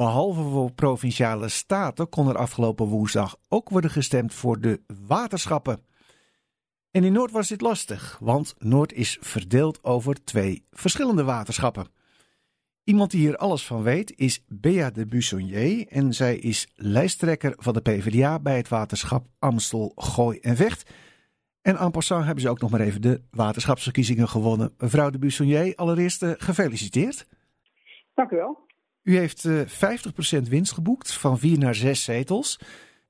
Behalve voor provinciale staten kon er afgelopen woensdag ook worden gestemd voor de waterschappen. En in Noord was dit lastig, want Noord is verdeeld over twee verschillende waterschappen. Iemand die hier alles van weet is Bea de Buissonnier en zij is lijsttrekker van de PvdA bij het waterschap Amstel, Gooi en Vecht. En en passant hebben ze ook nog maar even de waterschapsverkiezingen gewonnen. Mevrouw de Buissonnier, allereerst uh, gefeliciteerd. Dank u wel. U heeft uh, 50% winst geboekt, van vier naar zes zetels.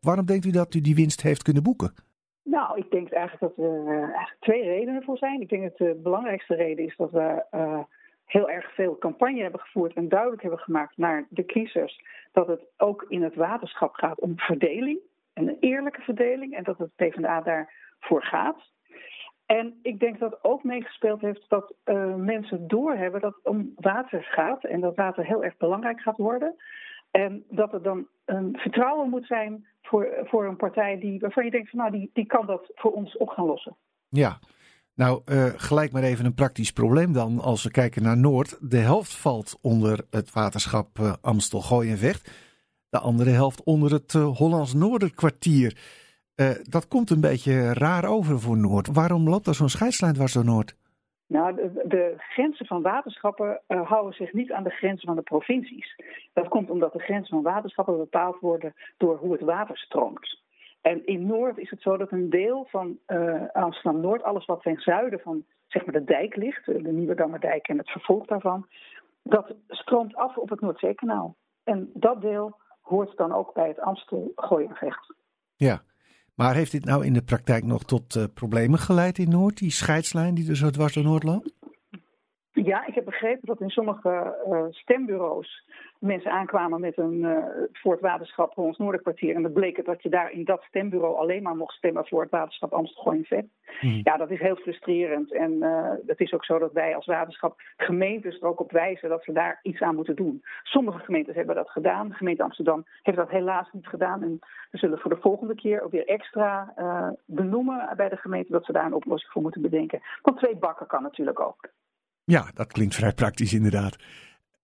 Waarom denkt u dat u die winst heeft kunnen boeken? Nou, ik denk eigenlijk dat er uh, eigenlijk twee redenen voor zijn. Ik denk dat de belangrijkste reden is dat we uh, heel erg veel campagne hebben gevoerd en duidelijk hebben gemaakt naar de kiezers dat het ook in het waterschap gaat om verdeling. En een eerlijke verdeling. En dat het PvdA daarvoor gaat. En ik denk dat ook meegespeeld heeft dat uh, mensen doorhebben dat het om water gaat. En dat water heel erg belangrijk gaat worden. En dat er dan een vertrouwen moet zijn voor, voor een partij die, waarvan je denkt van nou, die, die kan dat voor ons op gaan lossen. Ja, nou uh, gelijk maar even een praktisch probleem dan. Als we kijken naar Noord. De helft valt onder het waterschap uh, Amstel, Gooi en Vecht. De andere helft onder het Hollands Noorderkwartier. Dat komt een beetje raar over voor Noord. Waarom loopt er zo'n scheidslijn dwars door Noord? Nou, de, de, grenzen van waterschappen uh, houden zich niet aan de grenzen van de provincies. Dat komt omdat de grenzen van waterschappen bepaald worden door hoe het water stroomt. En in Noord is het zo dat een deel van uh, Amsterdam-Noord, alles wat ten zuiden van zeg maar, de dijk ligt, de Nieuwe Dammerdijk en het vervolg daarvan, dat stroomt af op het Noordzeekanaal. En dat deel hoort dan ook bij het Amstel-Gooienvecht. Ja, maar heeft dit nou in de praktijk nog tot uh, problemen geleid in Noord, die scheidslijn die er zo dwars door Noord loopt? Ja, ik heb begrepen dat in sommige uh, stembureaus mensen aankwamen met een uh, voor het waterschap voor ons Noorderkwartier. En dat bleek dat je daar in dat stembureau alleen maar mocht stemmen voor het waterschap Amsterdam Vet. Hmm. Ja, dat is heel frustrerend. En uh, het is ook zo dat wij als waterschap gemeentes er ook op wijzen dat ze daar iets aan moeten doen. Sommige gemeentes hebben dat gedaan. De gemeente Amsterdam heeft dat helaas niet gedaan. En we zullen voor de volgende keer ook weer extra benoemen bij de gemeente dat ze daar een oplossing voor moeten bedenken. Want twee bakken kan natuurlijk ook. Ja, dat klinkt vrij praktisch inderdaad.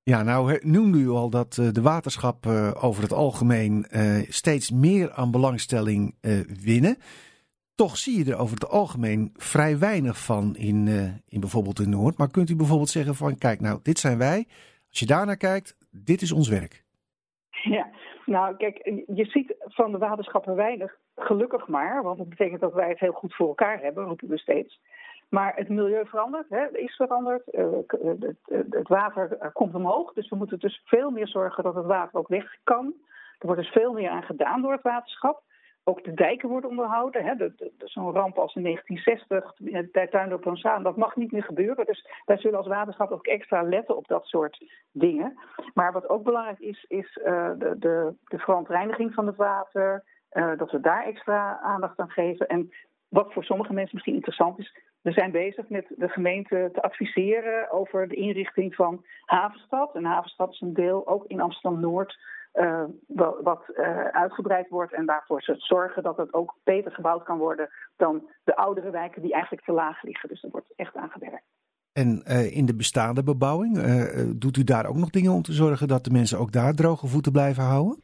Ja, nou noemde u al dat uh, de waterschappen uh, over het algemeen uh, steeds meer aan belangstelling winnen. Toch zie je er over het algemeen vrij weinig van in, in bijvoorbeeld de Noord. Maar kunt u bijvoorbeeld zeggen van kijk nou, dit zijn wij. Als je daarnaar kijkt, dit is ons werk. Ja, nou kijk, je ziet van de waterschappen weinig, gelukkig maar. Want dat betekent dat wij het heel goed voor elkaar hebben, roepen we steeds. Maar het milieu verandert, hè, is veranderd. Uh, het, het, water komt omhoog. Dus we moeten dus veel meer zorgen dat het water ook weg kan. Er wordt dus veel meer aan gedaan door het waterschap. Ook de dijken worden onderhouden. Zo'n ramp als in 1960 bij Tuindorp Ronsaan, dat mag niet meer gebeuren. Dus wij zullen als waterschap ook extra letten op dat soort dingen. Maar wat ook belangrijk is, is de, de, de verontreiniging van het water. Dat we daar extra aandacht aan geven. En wat voor sommige mensen misschien interessant is, we zijn bezig met de gemeente te adviseren over de inrichting van Havenstad. En Havenstad is een deel ook in Amsterdam-Noord uh, wat uh, uitgebreid wordt. En daarvoor ze zorgen dat het ook beter gebouwd kan worden dan de oudere wijken die eigenlijk te laag liggen. Dus er wordt echt aan gewerkt. En uh, in de bestaande bebouwing, doet u daar ook nog dingen om te zorgen dat de mensen ook daar droge voeten blijven houden?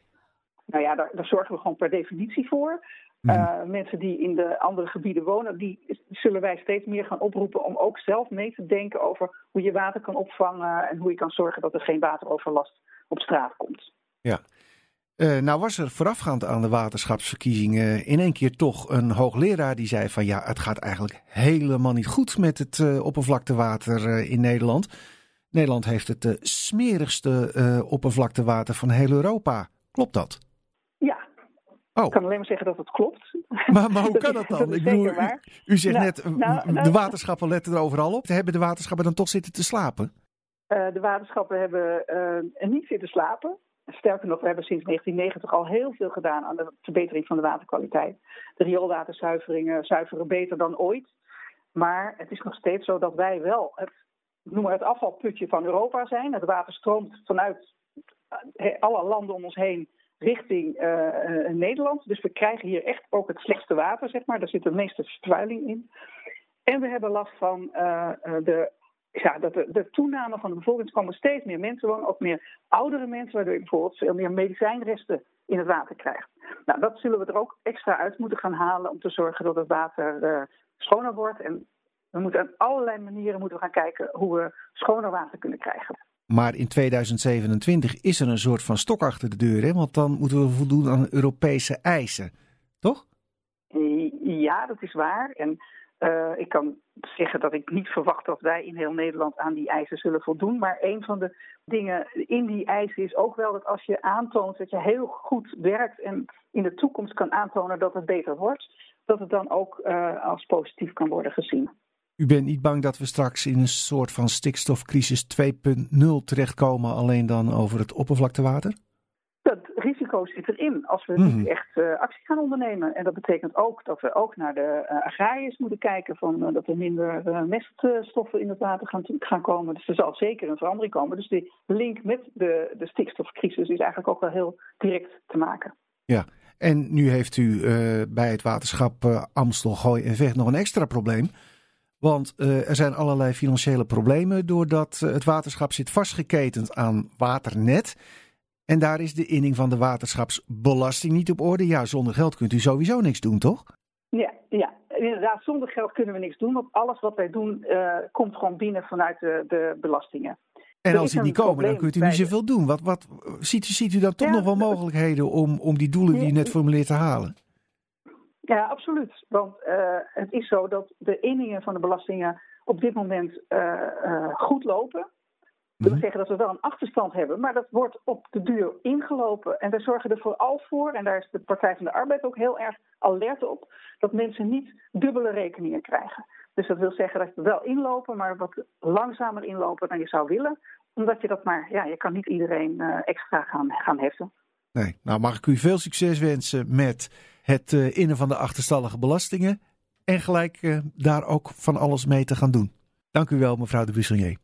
Nou ja, daar, daar zorgen we gewoon per definitie voor. Uh, mensen die in de andere gebieden wonen, die zullen wij steeds meer gaan oproepen om ook zelf mee te denken over hoe je water kan opvangen en hoe je kan zorgen dat er geen wateroverlast op straat komt. Ja. Uh, nou was er voorafgaand aan de waterschapsverkiezingen in één keer toch een hoogleraar die zei van ja, het gaat eigenlijk helemaal niet goed met het uh, oppervlaktewater in Nederland. Nederland heeft het smerigste oppervlaktewater van heel Europa. Klopt dat? Oh. Ik kan alleen maar zeggen dat het klopt. Maar, maar hoe kan dat dan? dat ik bedoel, u, u, zegt nou, net, nou, nou, de waterschappen letten er overal op. Hebben de waterschappen dan toch zitten te slapen? Uh, de waterschappen hebben uh, niet zitten slapen. Sterker nog, we hebben sinds 1990 al heel veel gedaan aan de verbetering van de waterkwaliteit. De rioolwaterzuiveringen zuiveren beter dan ooit. Maar het is nog steeds zo dat wij wel het, noem maar het afvalputje van Europa zijn. Het water stroomt vanuit eh, alle landen om ons heen richting uh, Nederland. Dus we krijgen hier echt ook het slechtste water, zeg maar. Daar zit de meeste vervuiling in. En we hebben last van uh, de ja, dat de, toename van de bevolking komen steeds meer mensen wonen, ook meer oudere mensen, waardoor je bijvoorbeeld veel meer medicijnresten in het water krijgt. Nou, dat zullen we er ook extra uit moeten gaan halen om te zorgen dat het water schoner wordt. En we moeten op allerlei manieren moeten gaan kijken hoe we schoner water kunnen krijgen. Maar in 2027 is er een soort van stok achter de deur, hè? want dan moeten we voldoen aan Europese eisen, toch? Ja, dat is waar. En uh, ik kan zeggen dat ik niet verwacht dat wij in heel Nederland aan die eisen zullen voldoen. Maar een van de dingen in die eisen is ook wel dat als je aantoont dat je heel goed werkt en in de toekomst kan aantonen dat het beter wordt, dat het dan ook uh, als positief kan worden gezien. U bent niet bang dat we straks in een soort van stikstofcrisis 2.0 terechtkomen, alleen dan over het oppervlaktewater? Dat risico zit erin als we niet mhm. echt uh, actie gaan ondernemen. En dat betekent ook dat we ook naar de uh, agrariërs moeten kijken van uh, dat er minder meststoffen in het water gaan, gaan komen. Dus er zal zeker een verandering komen. Dus die link met de, de stikstofcrisis is eigenlijk ook wel heel direct te maken. Ja, en nu heeft u bij het waterschap Amstel, Gooi en Vecht nog een extra probleem. Want er zijn allerlei financiële problemen doordat het waterschap zit vastgeketend aan waternet. En daar is de inning van de waterschapsbelasting niet op orde. Ja, zonder geld kunt u sowieso niks doen, toch? Ja, ja. inderdaad, zonder geld kunnen we niks doen. Want alles wat wij doen uh, komt gewoon binnen vanuit de, de belastingen. En als die niet komen, dan kunt u niet zoveel doen. Wat, wat, ziet, u, ziet u dan toch nog wel mogelijkheden om, om die doelen die u net formuleert te halen? Ja, absoluut. Want uh, het is zo dat de inningen van de belastingen op dit moment uh, goed lopen. Dat wil mhm. zeggen dat we wel een achterstand hebben, maar dat wordt op de duur ingelopen. En wij zorgen er vooral voor, en daar is de Partij van de Arbeid ook heel erg alert op, dat mensen niet dubbele rekeningen krijgen. Dus dat wil zeggen dat we wel inlopen, maar wat langzamer inlopen dan je zou willen. Omdat je dat maar, ja, je kan niet iedereen extra gaan, gaan heffen. Nee, nou mag ik u veel succes wensen met het uh, innen van de achterstallige belastingen. En gelijk uh, daar ook van alles mee te gaan doen. Dank u wel, mevrouw de Buissonnier.